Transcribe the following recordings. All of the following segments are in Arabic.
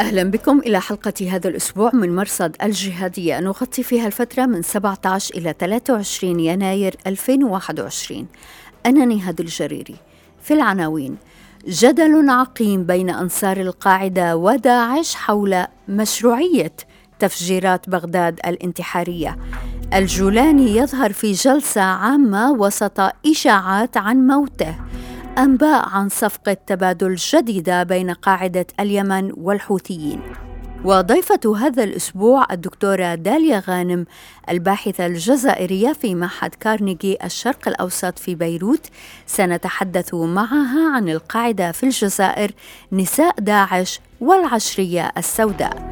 أهلا بكم إلى حلقة هذا الأسبوع من مرصد الجهادية. نغطي فيها الفترة من 17 إلى 23 يناير 2021 أنا نهاد الجريري. في العناوين جدل عقيم بين أنصار القاعدة وداعش حول مشروعية تفجيرات بغداد الانتحارية. الجولاني يظهر في جلسة عامة وسط إشاعات عن موته. أنباء عن صفقة تبادل جديدة بين قاعدة اليمن والحوثيين. وضيفة هذا الأسبوع الدكتورة داليا غانم الباحثة الجزائرية في معهد كارنيجي الشرق الأوسط في بيروت. سنتحدث معها عن القاعدة في الجزائر نساء داعش والعشرية السوداء.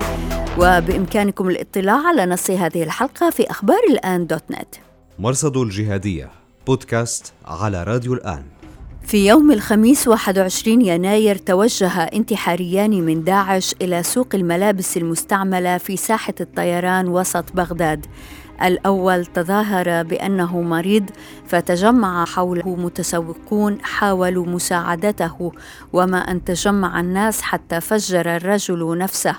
وبإمكانكم الاطلاع على نص هذه الحلقة في أخبار الآن دوت نت. مرصد الجهادية بودكاست على راديو الآن. في يوم الخميس 21 يناير توجه انتحاريان من داعش إلى سوق الملابس المستعملة في ساحة الطيران وسط بغداد. الأول تظاهر بأنه مريض فتجمع حوله متسوقون حاولوا مساعدته وما أن تجمع الناس حتى فجر الرجل نفسه.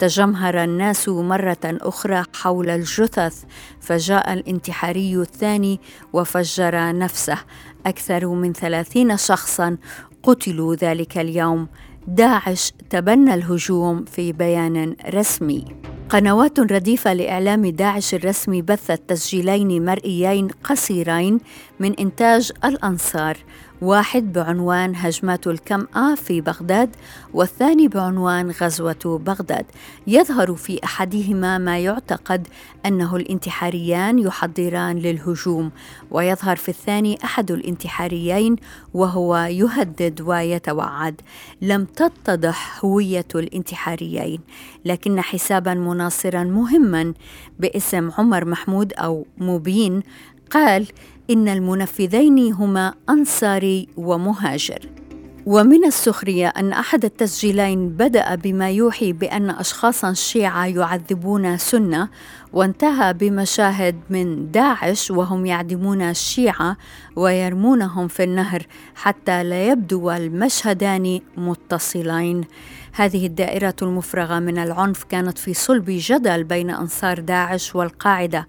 تجمهر الناس مرة أخرى حول الجثث فجاء الانتحاري الثاني وفجر نفسه. أكثر من ثلاثين شخصا قتلوا ذلك اليوم. داعش تبنى الهجوم في بيان رسمي. قنوات رديفة لإعلام داعش الرسمي بثت تسجيلين مرئيين قصيرين من إنتاج الأنصار. واحد بعنوان هجمات الكمأة في بغداد والثاني بعنوان غزوة بغداد. يظهر في أحدهما ما يعتقد أنه الانتحاريان يحضران للهجوم ويظهر في الثاني أحد الانتحاريين وهو يهدد ويتوعد. لم تتضح هوية الانتحاريين لكن حسابا مناصرا مهما باسم عمر محمود أو مبين قال إن المنفذين هما أنصاري ومهاجر. ومن السخرية أن أحد التسجيلين بدأ بما يوحي بأن أشخاصا شيعة يعذبون سنة وانتهى بمشاهد من داعش وهم يعدمون الشيعة ويرمونهم في النهر حتى لا يبدو المشهدان متصلين. هذه الدائرة المفرغة من العنف كانت في صلب جدل بين أنصار داعش والقاعدة.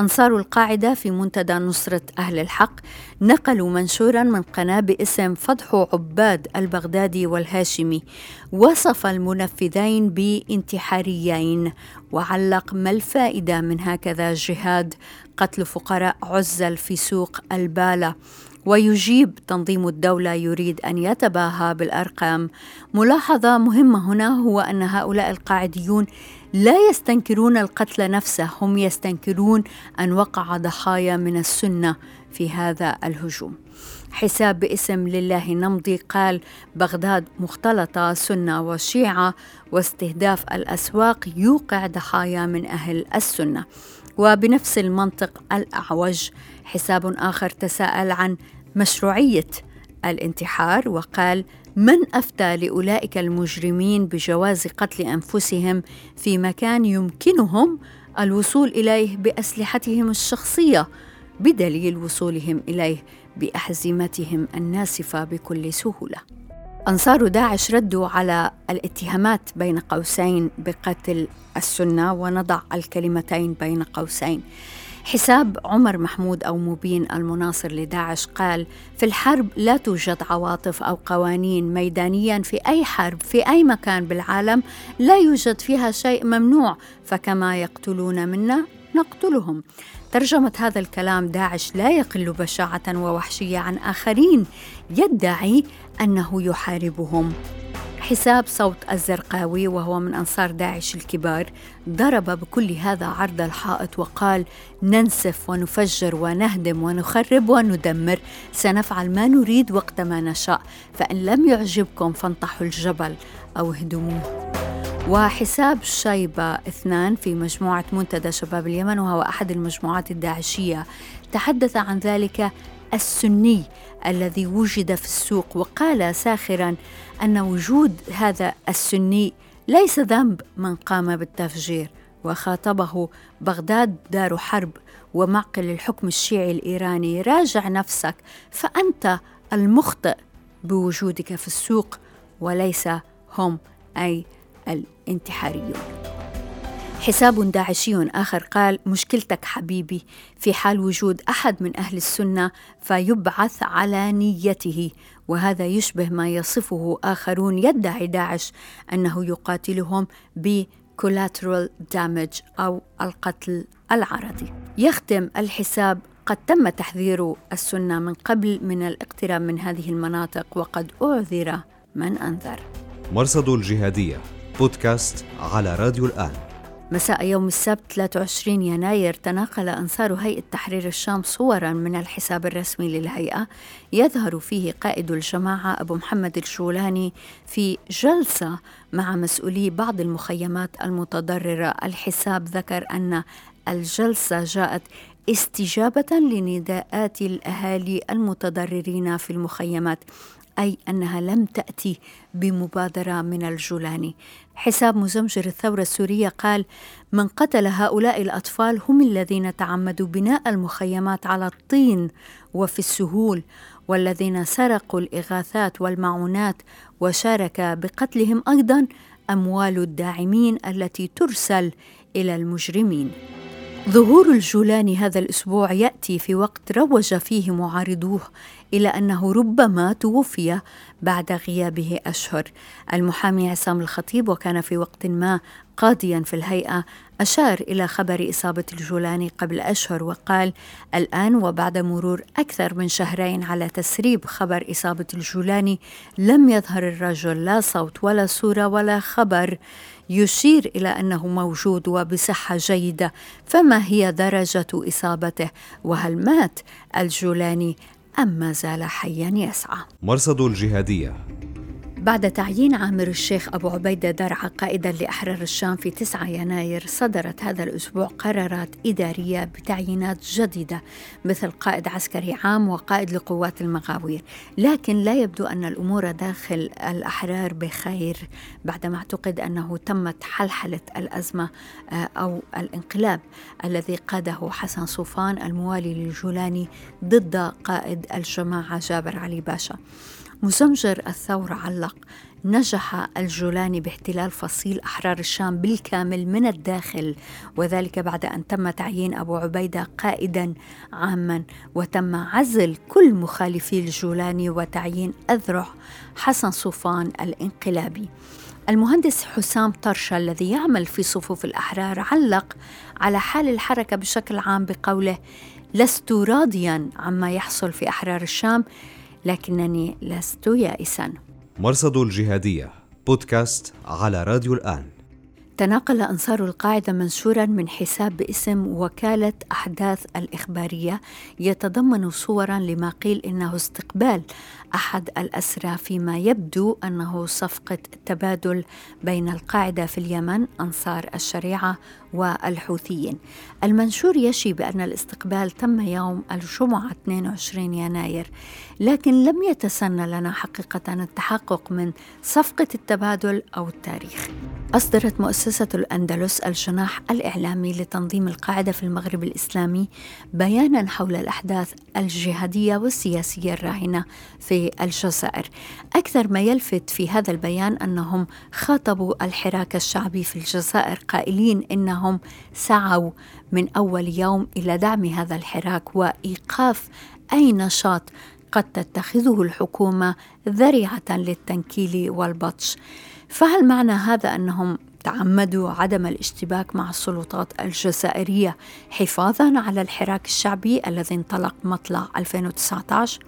أنصار القاعدة في منتدى نصرة أهل الحق نقلوا منشورا من قناة باسم فضح عباد البغدادي والهاشمي. وصف المنفذين بانتحاريين وعلق ما الفائدة من هكذا جهاد قتل فقراء عزل في سوق البالة. ويجيب تنظيم الدولة يريد أن يتباهى بالأرقام. ملاحظة مهمة هنا هو أن هؤلاء القاعديون لا يستنكرون القتل نفسه هم يستنكرون أن وقع ضحايا من السنة في هذا الهجوم. حساب باسم لله نمضي قال بغداد مختلطة سنة وشيعة واستهداف الأسواق يوقع ضحايا من أهل السنة. وبنفس المنطق الأعوج حساب آخر تساءل عن مشروعية الانتحار وقال من أفتى لأولئك المجرمين بجواز قتل أنفسهم في مكان يمكنهم الوصول إليه بأسلحتهم الشخصية بدليل وصولهم إليه بأحزمتهم الناسفة بكل سهولة. أنصار داعش ردوا على الاتهامات بين قوسين بقتل السنة ونضع الكلمتين بين قوسين. حساب عمر محمود أو مبين المناصر لداعش قال في الحرب لا توجد عواطف أو قوانين ميدانيا في أي حرب في أي مكان بالعالم لا يوجد فيها شيء ممنوع فكما يقتلون منا نقتلهم. ترجمة هذا الكلام داعش لا يقل بشاعة ووحشية عن آخرين يدعي أنه يحاربهم. حساب صوت الزرقاوي وهو من أنصار داعش الكبار ضرب بكل هذا عرض الحائط وقال ننسف ونفجر ونهدم ونخرب وندمر سنفعل ما نريد وقت ما نشاء فإن لم يعجبكم فانطحوا الجبل أو اهدموه. وحساب شيبة اثنان في مجموعة منتدى شباب اليمن وهو أحد المجموعات الداعشية تحدث عن ذلك السني الذي وجد في السوق وقال ساخرا أن وجود هذا السني ليس ذنب من قام بالتفجير وخاطبه بغداد دار حرب ومعقل الحكم الشيعي الإيراني. راجع نفسك فأنت المخطئ بوجودك في السوق وليس هم أي الانتحاريون. حساب داعشي آخر قال مشكلتك حبيبي في حال وجود أحد من أهل السنة فيبعث على نيته وهذا يشبه ما يصفه آخرون يدعي داعش أنه يقاتلهم ب collateral damage أو القتل العرضي. يختم الحساب قد تم تحذير السنة من قبل من الاقتراب من هذه المناطق وقد أعذر من أنذر. مرصد الجهادية بودكاست على راديو الآن. مساء يوم السبت 23 يناير تناقل أنصار هيئة تحرير الشام صورا من الحساب الرسمي للهيئة يظهر فيه قائد الجماعة أبو محمد الشولاني في جلسة مع مسؤولي بعض المخيمات المتضررة. الحساب ذكر أن الجلسة جاءت استجابة لنداءات الأهالي المتضررين في المخيمات. أي أنها لم تأتي بمبادرة من الجولاني. حساب مزمجر الثورة السورية قال من قتل هؤلاء الأطفال هم الذين تعمدوا بناء المخيمات على الطين وفي السهول والذين سرقوا الإغاثات والمعونات وشارك بقتلهم أيضا أموال الداعمين التي ترسل إلى المجرمين. ظهور الجولاني هذا الأسبوع يأتي في وقت روج فيه معارضوه إلى أنه ربما توفي بعد غيابه أشهر. المحامي عصام الخطيب وكان في وقت ما قاضيا في الهيئة أشار إلى خبر إصابة الجولاني قبل أشهر وقال: الآن وبعد مرور أكثر من شهرين على تسريب خبر إصابة الجولاني لم يظهر الرجل لا صوت ولا صورة ولا خبر يشير إلى أنه موجود وبصحة جيدة فما هي درجة إصابته وهل مات الجولاني أم ما زال حيا يسعى. مرصد الجهادية. بعد تعيين عامر الشيخ أبو عبيدة درعا قائدا لأحرار الشام في 9 يناير صدرت هذا الأسبوع قرارات إدارية بتعيينات جديدة مثل قائد عسكري عام وقائد لقوات المغاوير. لكن لا يبدو أن الأمور داخل الأحرار بخير بعدما اعتقد أنه تمت حلحلة الأزمة آه، أو الانقلاب الذي قاده حسن صوفان الموالي للجولاني ضد قائد الجماعة جابر علي باشا. مزمجر الثورة علق. نجح الجولاني باحتلال فصيل أحرار الشام بالكامل من الداخل وذلك بعد أن تم تعيين أبو عبيدة قائدا عاما. وتم عزل كل مخالفي الجولاني وتعيين أذرع حسن صوفان الانقلابي. المهندس حسام طرشة الذي يعمل في صفوف الأحرار علق على حال الحركة بشكل عام بقوله لست راضيا عما يحصل في أحرار الشام لكنني لست يائسا. مرصد الجهادية بودكاست على راديو الآن. تناقل أنصار القاعدة منشورا من حساب باسم وكالة أحداث الإخبارية يتضمن صورا لما قيل إنه استقبال أحد الأسرى فيما يبدو أنه صفقة تبادل بين القاعدة في اليمن أنصار الشريعة والحوثيين. المنشور يشي بأن الاستقبال تم يوم الجمعة 22 يناير لكن لم يتسنى لنا حقيقة التحقق من صفقة التبادل أو التاريخ. أصدرت مؤسسة الأندلس الجناح الإعلامي لتنظيم القاعدة في المغرب الإسلامي بيانا حول الأحداث الجهادية والسياسية الراهنة في الجزائر أكثر ما يلفت في هذا البيان أنهم خاطبوا الحراك الشعبي في الجزائر قائلين إنهم سعوا من أول يوم إلى دعم هذا الحراك وإيقاف أي نشاط قد تتخذه الحكومة ذريعة للتنكيل والبطش. فهل معنى هذا أنهم تعمدوا عدم الاشتباك مع السلطات الجزائرية حفاظا على الحراك الشعبي الذي انطلق مطلع 2019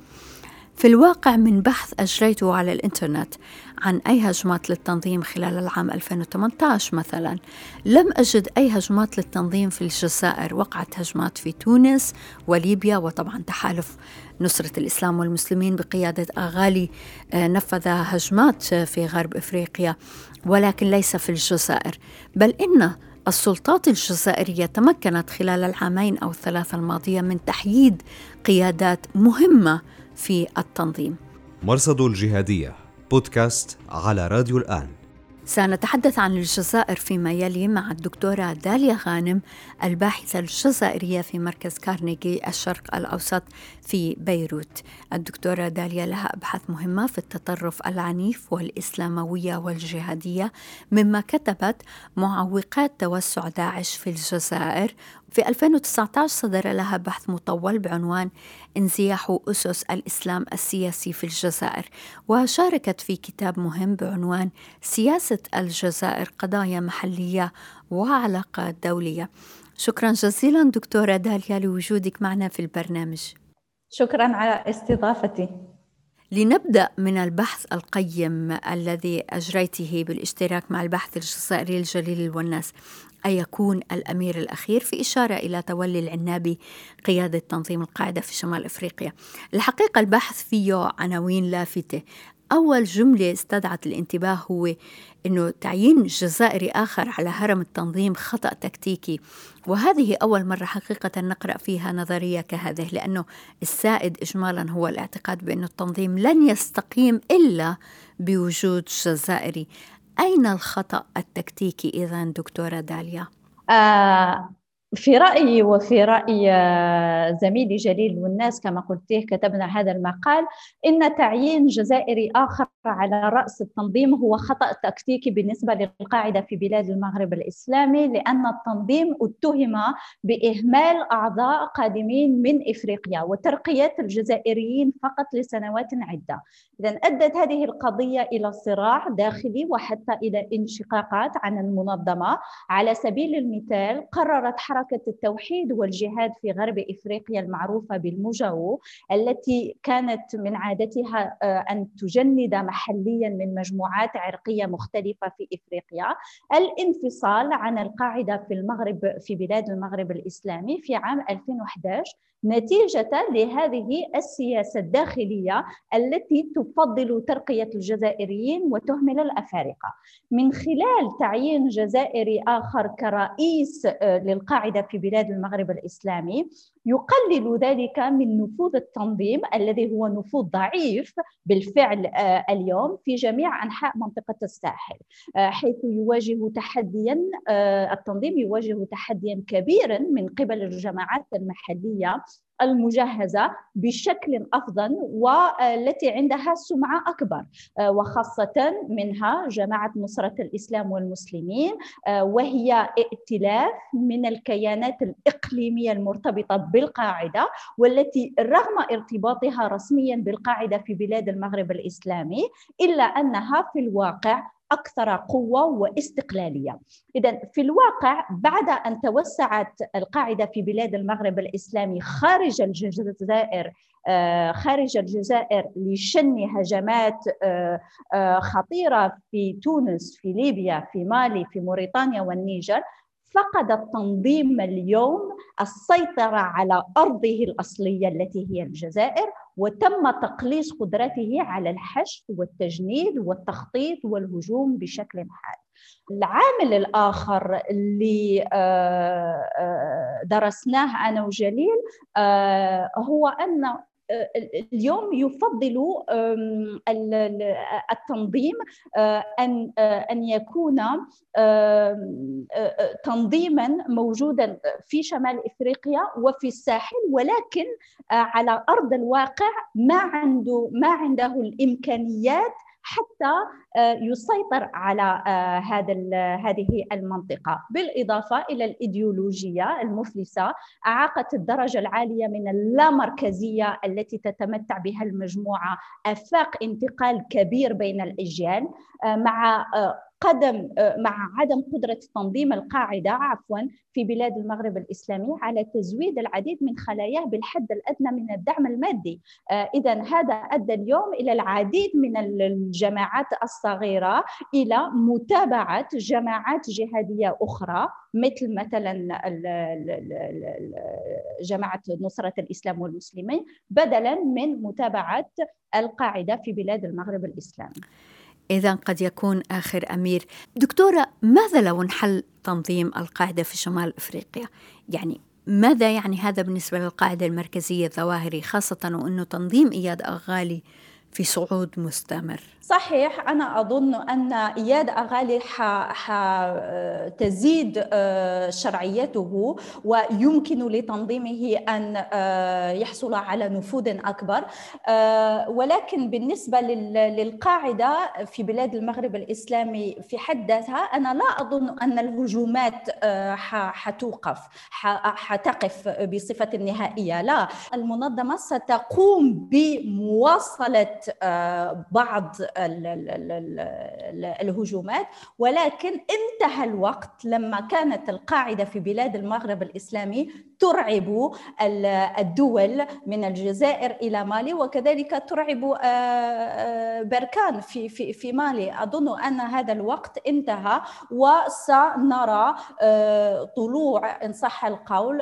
في الواقع من بحث أجريته على الإنترنت عن أي هجمات للتنظيم خلال العام 2018 مثلا. لم أجد أي هجمات للتنظيم في الجزائر. وقعت هجمات في تونس وليبيا وطبعا تحالف نصرة الإسلام والمسلمين بقيادة أغالي آه، نفذ هجمات في غرب إفريقيا ولكن ليس في الجزائر. بل إن السلطات الجزائرية تمكنت خلال العامين أو الثلاثة الماضية من تحييد قيادات مهمة في التنظيم. مرصد الجهادية بودكاست على راديو الآن. سنتحدث عن الجزائر فيما يلي مع الدكتورة داليا غانم الباحثة الجزائرية في مركز كارنيجي الشرق الأوسط في بيروت. الدكتورة داليا لها أبحاث مهمة في التطرف العنيف والإسلاموية والجهادية مما كتبت معوقات توسع داعش في الجزائر في 2019 صدر لها بحث مطول بعنوان انزياح أسس الإسلام السياسي في الجزائر وشاركت في كتاب مهم بعنوان سياسة الجزائر قضايا محلية وعلاقات دولية. شكرا جزيلا دكتورة داليا لوجودك معنا في البرنامج. شكرا على استضافتي. لنبدأ من البحث القيم الذي أجريته بالاشتراك مع البحث الجزائري الجليل الوناس. أيكون الأمير الأخير في إشارة إلى تولي العنابي قيادة تنظيم القاعدة في شمال أفريقيا. الحقيقة البحث فيه عناوين لافتة. أول جملة استدعت الانتباه هو أنه تعيين جزائري آخر على هرم التنظيم خطأ تكتيكي. وهذه أول مرة حقيقة نقرأ فيها نظرية كهذه لأنه السائد إجمالا هو الاعتقاد بأن التنظيم لن يستقيم إلا بوجود جزائري. أين الخطأ التكتيكي إذا دكتورة داليا؟ آه في رأيي وفي رأي آه، زميلي جليل والناس كما قلت كتبنا هذا المقال إن تعيين جزائري آخر على رأس التنظيم هو خطأ تكتيكي بالنسبة للقاعدة في بلاد المغرب الإسلامي لأن التنظيم اتهم بإهمال أعضاء قادمين من إفريقيا وترقية الجزائريين فقط لسنوات عدة. إذا أدت هذه القضية إلى صراع داخلي وحتى إلى انشقاقات عن المنظمة. على سبيل المثال قررت حركة حركة التوحيد والجهاد في غرب إفريقيا المعروفة بالمجاو التي كانت من عادتها آه، أن تجند محليا من مجموعات عرقية مختلفة في إفريقيا. الانفصال عن القاعدة في المغرب في بلاد المغرب الإسلامي في عام 2011 نتيجة لهذه السياسة الداخلية التي تفضل ترقية الجزائريين وتهمل الأفارقة. من خلال تعيين جزائري آخر كرئيس آه، للقاعدة في بلاد المغرب الإسلامي. يقلل ذلك من نفوذ التنظيم الذي هو نفوذ ضعيف بالفعل آه، اليوم في جميع أنحاء منطقة الساحل آه، حيث يواجه تحديا التنظيم يواجه تحديا كبيرا من قبل الجماعات المحلية المجهزة بشكل أفضل والتي عندها سمعة أكبر آه، وخاصة منها جماعة نصرة الإسلام والمسلمين آه، وهي ائتلاف من الكيانات الإقليمية المرتبطة بالقاعدة والتي رغم ارتباطها رسميا بالقاعدة في بلاد المغرب الإسلامي إلا أنها في الواقع أكثر قوة واستقلالية. اذا في الواقع بعد أن توسعت القاعدة في بلاد المغرب الإسلامي خارج الجزائر آه، خارج الجزائر لشن هجمات آه، آه، خطيرة في تونس في ليبيا في مالي في موريتانيا والنيجر فقد التنظيم اليوم السيطرة على أرضه الأصلية التي هي الجزائر وتم تقليص قدرته على الحشد والتجنيد والتخطيط والهجوم بشكل حاد العامل الآخر اللي آه، آه، درسناه أنا وجليل آه، هو أن اليوم يفضل التنظيم أن أن يكون تنظيما موجودا في شمال إفريقيا وفي الساحل ولكن على أرض الواقع ما عنده ما عنده الإمكانيات حتى آه، يسيطر على آه، هذا هذه المنطقة. بالإضافة إلى الإيديولوجية المفلسة أعاقت الدرجة العالية من اللامركزية التي تتمتع بها المجموعة. أفاق انتقال كبير بين الأجيال آه، مع قدم آه، مع عدم قدرة تنظيم القاعدة عفوا في بلاد المغرب الإسلامي على تزويد العديد من خلاياه بالحد الأدنى من الدعم المادي. آه، إذا هذا أدى اليوم إلى العديد من الجماعات الصغيرة إلى متابعة جماعات جهادية أخرى مثل مثلا جماعة نصرة الإسلام والمسلمين بدلا من متابعة القاعدة في بلاد المغرب الإسلامي. إذا قد يكون آخر أمير. دكتورة ماذا لو انحل تنظيم القاعدة في شمال أفريقيا؟ يعني ماذا يعني هذا بالنسبة للقاعدة المركزية الظواهري خاصة وأنه تنظيم إياد أغالي في صعود مستمر؟ صحيح أنا أظن أن إياد أغالي تزيد آه، شرعيته ويمكن لتنظيمه أن آه، يحصل على نفوذ أكبر. آه، ولكن بالنسبة للقاعدة في بلاد المغرب الإسلامي في حد ذاتها أنا لا أظن أن الهجومات حتوقف حتقف بصفة نهائية. لا المنظمة ستقوم بمواصلة بعض الهجومات ولكن انتهى الوقت لما كانت القاعدة في بلاد المغرب الإسلامي ترعب الدول من الجزائر إلى مالي وكذلك ترعب آه، آه، بركان في في في مالي. أظن أن هذا الوقت انتهى وسنرى آه، طلوع إن صح القول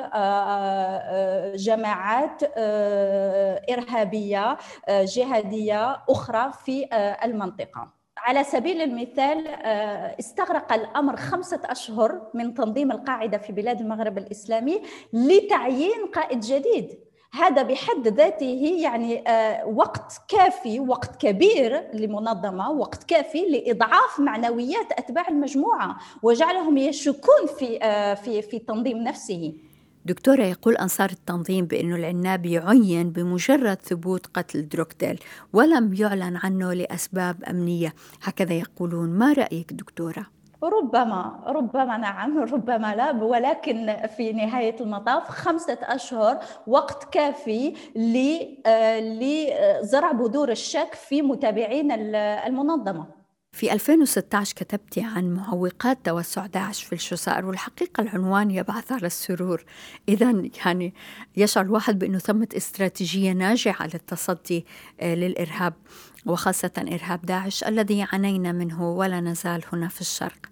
جماعات إرهابية جهادية أخرى في المنطقة. على سبيل المثال آه، استغرق الأمر خمسة أشهر من تنظيم القاعدة في بلاد المغرب الإسلامي لتعيين قائد جديد. هذا بحد ذاته يعني آه، وقت كافي وقت كبير لمنظمة وقت كافي لإضعاف معنويات أتباع المجموعة وجعلهم يشكون في آه، في في التنظيم نفسه. دكتورة يقول أنصار التنظيم بأنه العنابي عين بمجرد ثبوت قتل دروكديل ولم يعلن عنه لأسباب أمنية. هكذا يقولون. ما رأيك دكتورة؟ ربما ربما نعم ربما لا ولكن في نهاية المطاف خمسة أشهر وقت كافي آه، لزرع بذور الشك في متابعين المنظمة. في 2016 كتبت عن معوقات توسع داعش في الجزائر والحقيقة العنوان يبعث على السرور. إذا يعني يشعر الواحد بأنه ثمة استراتيجية ناجعة للتصدي آه، للإرهاب وخاصة إرهاب داعش الذي عانينا منه ولا نزال هنا في الشرق.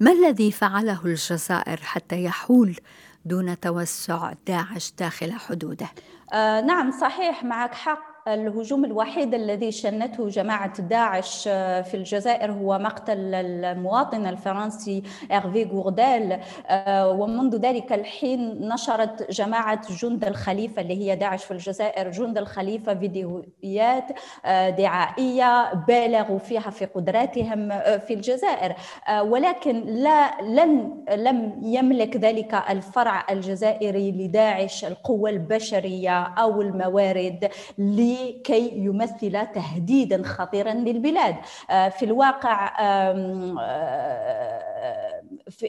ما الذي فعله الجزائر حتى يحول دون توسع داعش داخل حدوده؟ آه نعم صحيح معك حق. الهجوم الوحيد الذي شنته جماعة داعش آه، في الجزائر هو مقتل المواطن الفرنسي إغفي غوردال آه، ومنذ ذلك الحين نشرت جماعة جند الخليفة اللي هي داعش في الجزائر جند الخليفة فيديوهات آه، دعائية بالغوا فيها في قدراتهم في الجزائر. ولكن لا لن لم يملك ذلك الفرع الجزائري لداعش القوة البشرية أو الموارد ل لكي يمثل تهديدا خطيرا للبلاد. آه، في الواقع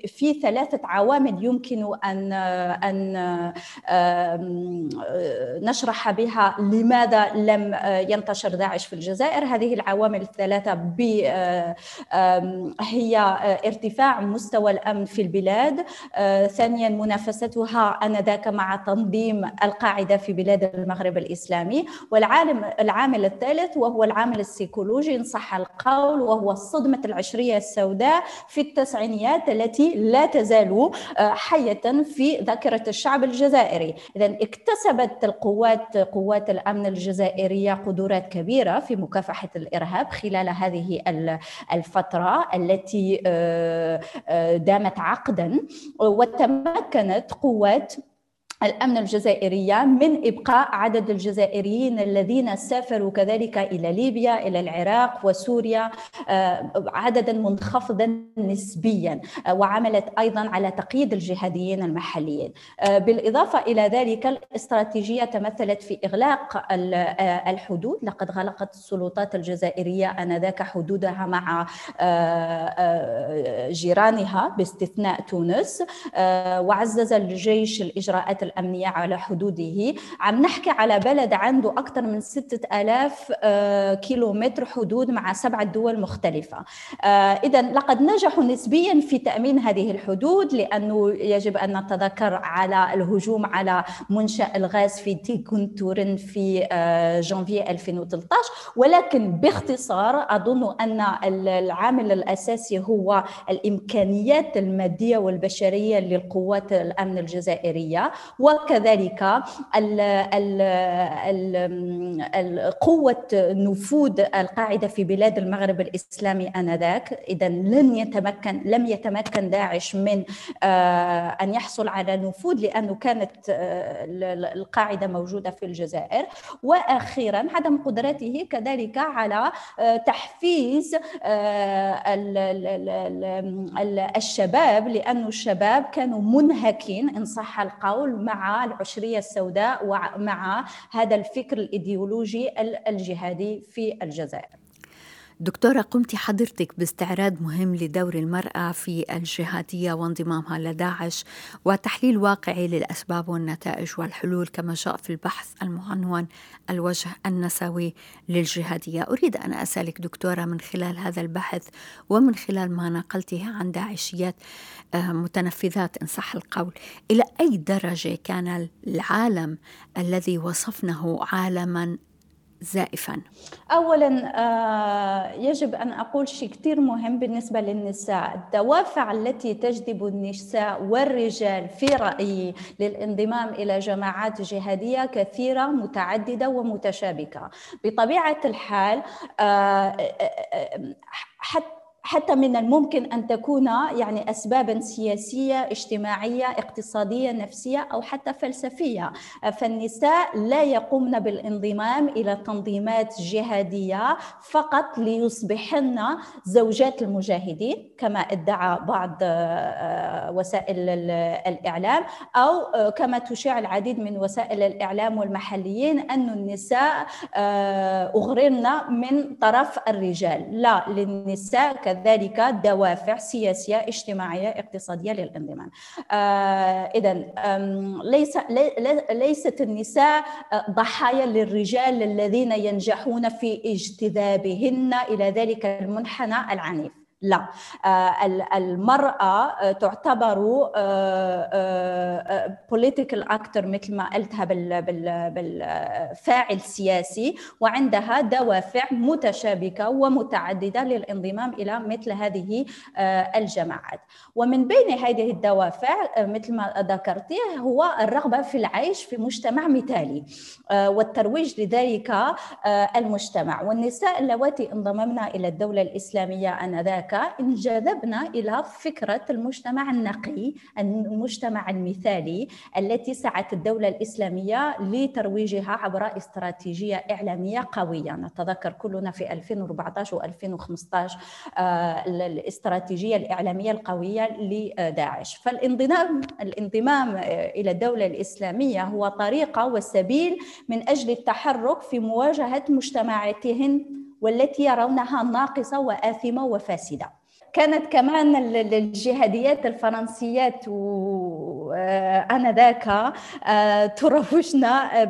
في ثلاثة عوامل يمكن أن أن نشرح بها لماذا لم ينتشر داعش في الجزائر. هذه العوامل الثلاثة هي ارتفاع مستوى الأمن في البلاد. ثانيا منافستها آنذاك مع تنظيم القاعدة في بلاد المغرب الإسلامي. والعالم العامل الثالث وهو العامل السيكولوجي إن صح القول وهو الصدمة العشرية السوداء في التسعينيات التي التي لا تزال آه، حية في ذاكرة الشعب الجزائري. إذا اكتسبت القوات قوات الأمن الجزائرية قدرات كبيرة في مكافحة الإرهاب خلال هذه الفترة التي آه، آه، دامت عقدا وتمكنت قوات الأمن الجزائرية من إبقاء عدد الجزائريين الذين سافروا كذلك إلى ليبيا إلى العراق وسوريا آه، عددا منخفضا نسبيا آه، وعملت أيضا على تقييد الجهاديين المحليين. آه، بالإضافة إلى ذلك الاستراتيجية تمثلت في إغلاق الحدود. لقد غلقت السلطات الجزائرية آنذاك حدودها مع جيرانها باستثناء تونس وعزز الجيش الإجراءات الأمنية على حدوده. عم نحكي على بلد عنده أكثر من ستة آلاف كيلومتر حدود مع سبعة دول مختلفة. إذا لقد نجحوا نسبيا في تأمين هذه الحدود لأنه يجب أن نتذكر على الهجوم على منشأ الغاز في تيكونتورن في جانفي 2013 ولكن باختصار أظن أن العامل الأساسي هو الإمكانيات المادية والبشرية للقوات الأمن الجزائرية. وكذلك قوة نفوذ القاعدة في بلاد المغرب الإسلامي آنذاك. إذا لن يتمكن لم يتمكن داعش من آه، أن يحصل على نفوذ لأنه كانت آه، القاعدة موجودة في الجزائر. وأخيرا عدم قدرته كذلك على آه، تحفيز الشباب لأن الشباب كانوا منهكين إن صح القول مع العشرية السوداء ومع هذا الفكر الإيديولوجي الجهادي في الجزائر. دكتورة قمت حضرتك باستعراض مهم لدور المرأة في الجهادية وانضمامها لداعش وتحليل واقعي للأسباب والنتائج والحلول كما جاء في البحث المعنون الوجه النسوي للجهادية أريد أن أسألك دكتورة من خلال هذا البحث ومن خلال ما نقلته عن داعشيات آه، متنفذات إن صح القول إلى أي درجة كان العالم الذي وصفناه عالما زائفا. اولا آه، يجب أن أقول شيء كثير مهم بالنسبة للنساء. الدوافع التي تجذب النساء والرجال في رأيي للانضمام إلى جماعات جهادية كثيرة متعددة ومتشابكة. بطبيعة الحال آه، آه، حتى حتى من الممكن أن تكون يعني اسبابا سياسية اجتماعية اقتصادية نفسية أو حتى فلسفية. فالنساء لا يقومن بالانضمام إلى تنظيمات جهادية فقط ليصبحن زوجات المجاهدين كما ادعى بعض آه، وسائل الإعلام أو آه، كما تشيع العديد من وسائل الإعلام والمحليين أن النساء آه، اغررن من طرف الرجال. لا للنساء كذلك دوافع سياسية اجتماعية اقتصادية للانضمام. آه اذا ليس ليست النساء آه، ضحايا للرجال الذين ينجحون في اجتذابهن إلى ذلك المنحنى العنيف. لا. آه، المرأة آه، تعتبر political actor مثل ما قلتها بالفاعل سياسي وعندها دوافع متشابكة ومتعددة للانضمام إلى مثل هذه آه، الجماعات. ومن بين هذه الدوافع مثل ما ذكرت هو الرغبة في العيش في مجتمع مثالي والترويج لذلك المجتمع. والنساء اللواتي انضممنا إلى الدولة الإسلامية آنذاك هناك انجذبنا إلى فكرة المجتمع النقي المجتمع المثالي التي سعت الدولة الإسلامية لترويجها عبر استراتيجية إعلامية قوية. نتذكر كلنا في 2014 و2015 آه، الاستراتيجية الإعلامية القوية لداعش. فالانضمام الانضمام إلى الدولة الإسلامية هو طريقة وسبيل من أجل التحرك في مواجهة مجتمعاتهن والتي يرونها ناقصة وآثمة وفاسدة. كانت كمان الجهاديات الفرنسيات وآنذاك آه، تروجنا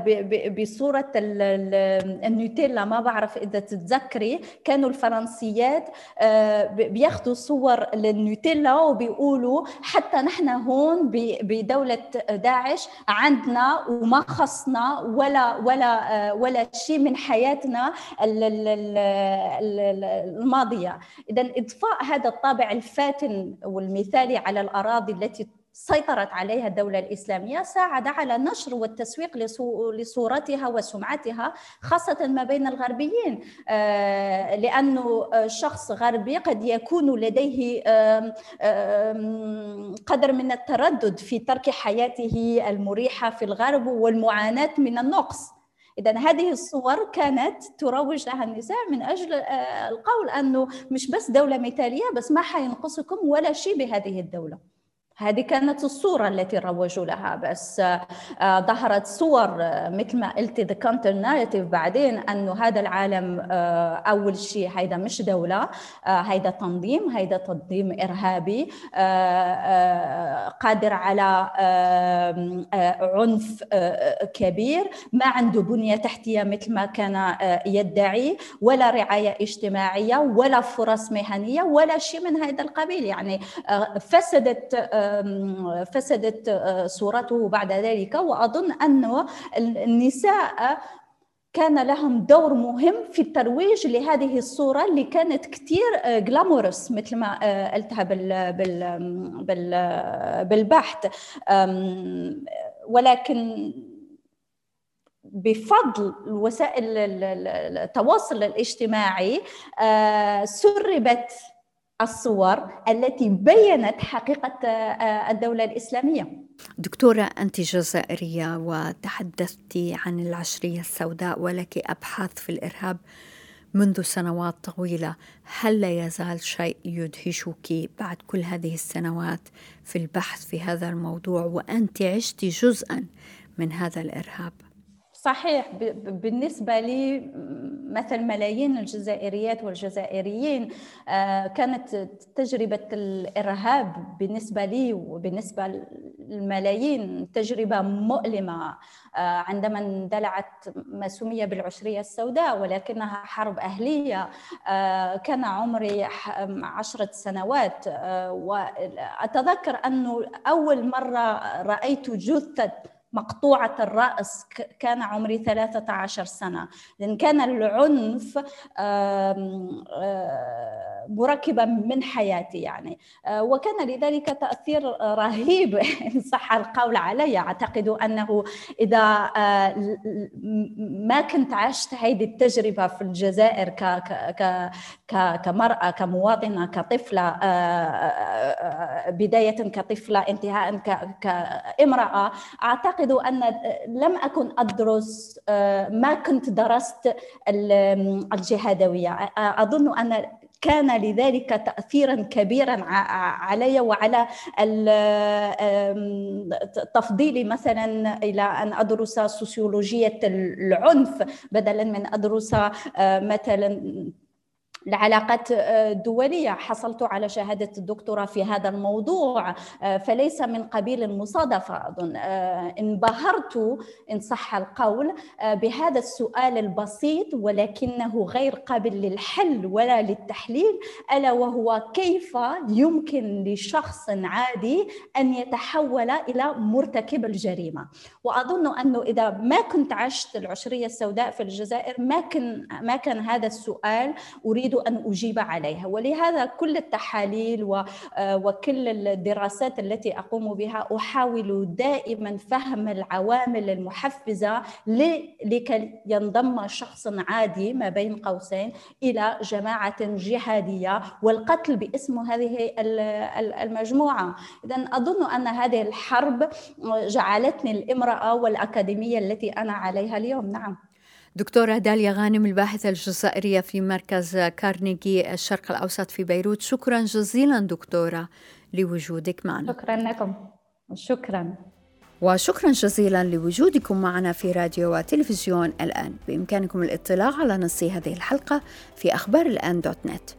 بصورة النوتيلا. ما بعرف إذا تتذكري كانوا الفرنسيات آه، بياخذوا صور للنوتيلا وبيقولوا حتى نحن هون بدولة داعش عندنا وما خصنا ولا ولا آه، ولا شيء من حياتنا الماضية. إذا إضفاء هذا الطابع الفاتن والمثالي على الأراضي التي سيطرت عليها الدولة الإسلامية ساعد على نشر والتسويق لصورتها وسمعتها خاصة ما بين الغربيين. آه، لأنه شخص غربي قد يكون لديه قدر من التردد في ترك حياته المريحة في الغرب والمعاناة من النقص. اذا هذه الصور كانت تروج لها النساء من أجل آه، القول أنه مش بس دولة مثالية بس ما حينقصكم ولا شيء بهذه الدولة. هذه كانت الصورة التي روجوا لها بس آه، ظهرت صور آه، مثل ما قلت the counter narrative بعدين أنه هذا العالم آه، أول شيء هيدا مش دولة هيدا تنظيم هيدا تنظيم إرهابي قادر على عنف كبير ما عنده بنية تحتية مثل ما كان يدعي ولا رعاية اجتماعية ولا فرص مهنية ولا شيء من هذا القبيل. يعني فسدت فسدت آه، صورته بعد ذلك وأظن انه النساء كان لهم دور مهم في الترويج لهذه الصورة اللي كانت كثير جلامورس آه، مثل ما آه، قلتها بال بال بالبحث. ولكن بفضل وسائل التواصل الاجتماعي سربت الصور التي بينت حقيقة آه، الدولة الإسلامية. دكتورة أنت جزائرية وتحدثت عن العشرية السوداء ولك أبحاث في الإرهاب منذ سنوات طويلة. هل لا يزال شيء يدهشك بعد كل هذه السنوات في البحث في هذا الموضوع؟ وأنت عشت جزءا من هذا الإرهاب؟ صحيح بالنسبة لي مثل ملايين الجزائريات والجزائريين آه، كانت تجربة الإرهاب بالنسبة لي وبالنسبة للملايين تجربة مؤلمة آه، عندما اندلعت ما سمي بالعشرية السوداء ولكنها حرب أهلية آه، كان عمري عشرة سنوات وأتذكر أنه أول مرة رأيت جثة مقطوعة الرأس كان عمري 13 سنة. لأن كان العنف مركبا من حياتي يعني. آه، وكان لذلك تأثير رهيب إن صح القول علي. أعتقد أنه إذا آه، ما كنت عشت هذه التجربة في الجزائر كمرأة كمواطنة كطفلة آه، بداية كطفلة انتهاء كامرأة أعتقد أن لم أكن أدرس ما كنت درست الجهادوية. أظن أن كان لذلك تاثيرا كبيرا علي وعلى تفضيلي مثلا إلى أن أدرس سوسيولوجية العنف بدلا من أدرس آه، مثلا العلاقات الدولية. آه، حصلت على شهادة الدكتوراه في هذا الموضوع آه، فليس من قبيل المصادفة أظن. آه، انبهرت إن صح القول بهذا السؤال البسيط ولكنه غير قابل للحل ولا للتحليل ألا وهو كيف يمكن لشخص عادي أن يتحول إلى مرتكب الجريمة؟ وأظن أنه إذا ما كنت عشت العشرية السوداء في الجزائر ما كان ما كان هذا السؤال أريد أن أجيب عليها. ولهذا كل التحاليل آه، وكل الدراسات التي أقوم بها أحاول دائما فهم العوامل المحفزة لكي ينضم شخص عادي ما بين قوسين إلى جماعة جهادية والقتل باسم هذه المجموعة. إذا أظن أن هذه الحرب جعلتني الامرأة والأكاديمية التي أنا عليها اليوم. نعم. دكتورة داليا غانم الباحثة الجزائرية في مركز كارنيجي الشرق الأوسط في بيروت. شكرا جزيلا دكتورة لوجودك معنا. شكرا لكم. شكرا. وشكرا جزيلا لوجودكم معنا في راديو وتلفزيون الآن. بإمكانكم الاطلاع على نص هذه الحلقة في أخبار الآن دوت نت.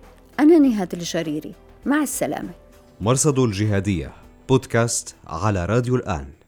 أنا نهاد الجريري. مع السلامة. مرصد الجهادية بودكاست على راديو الآن.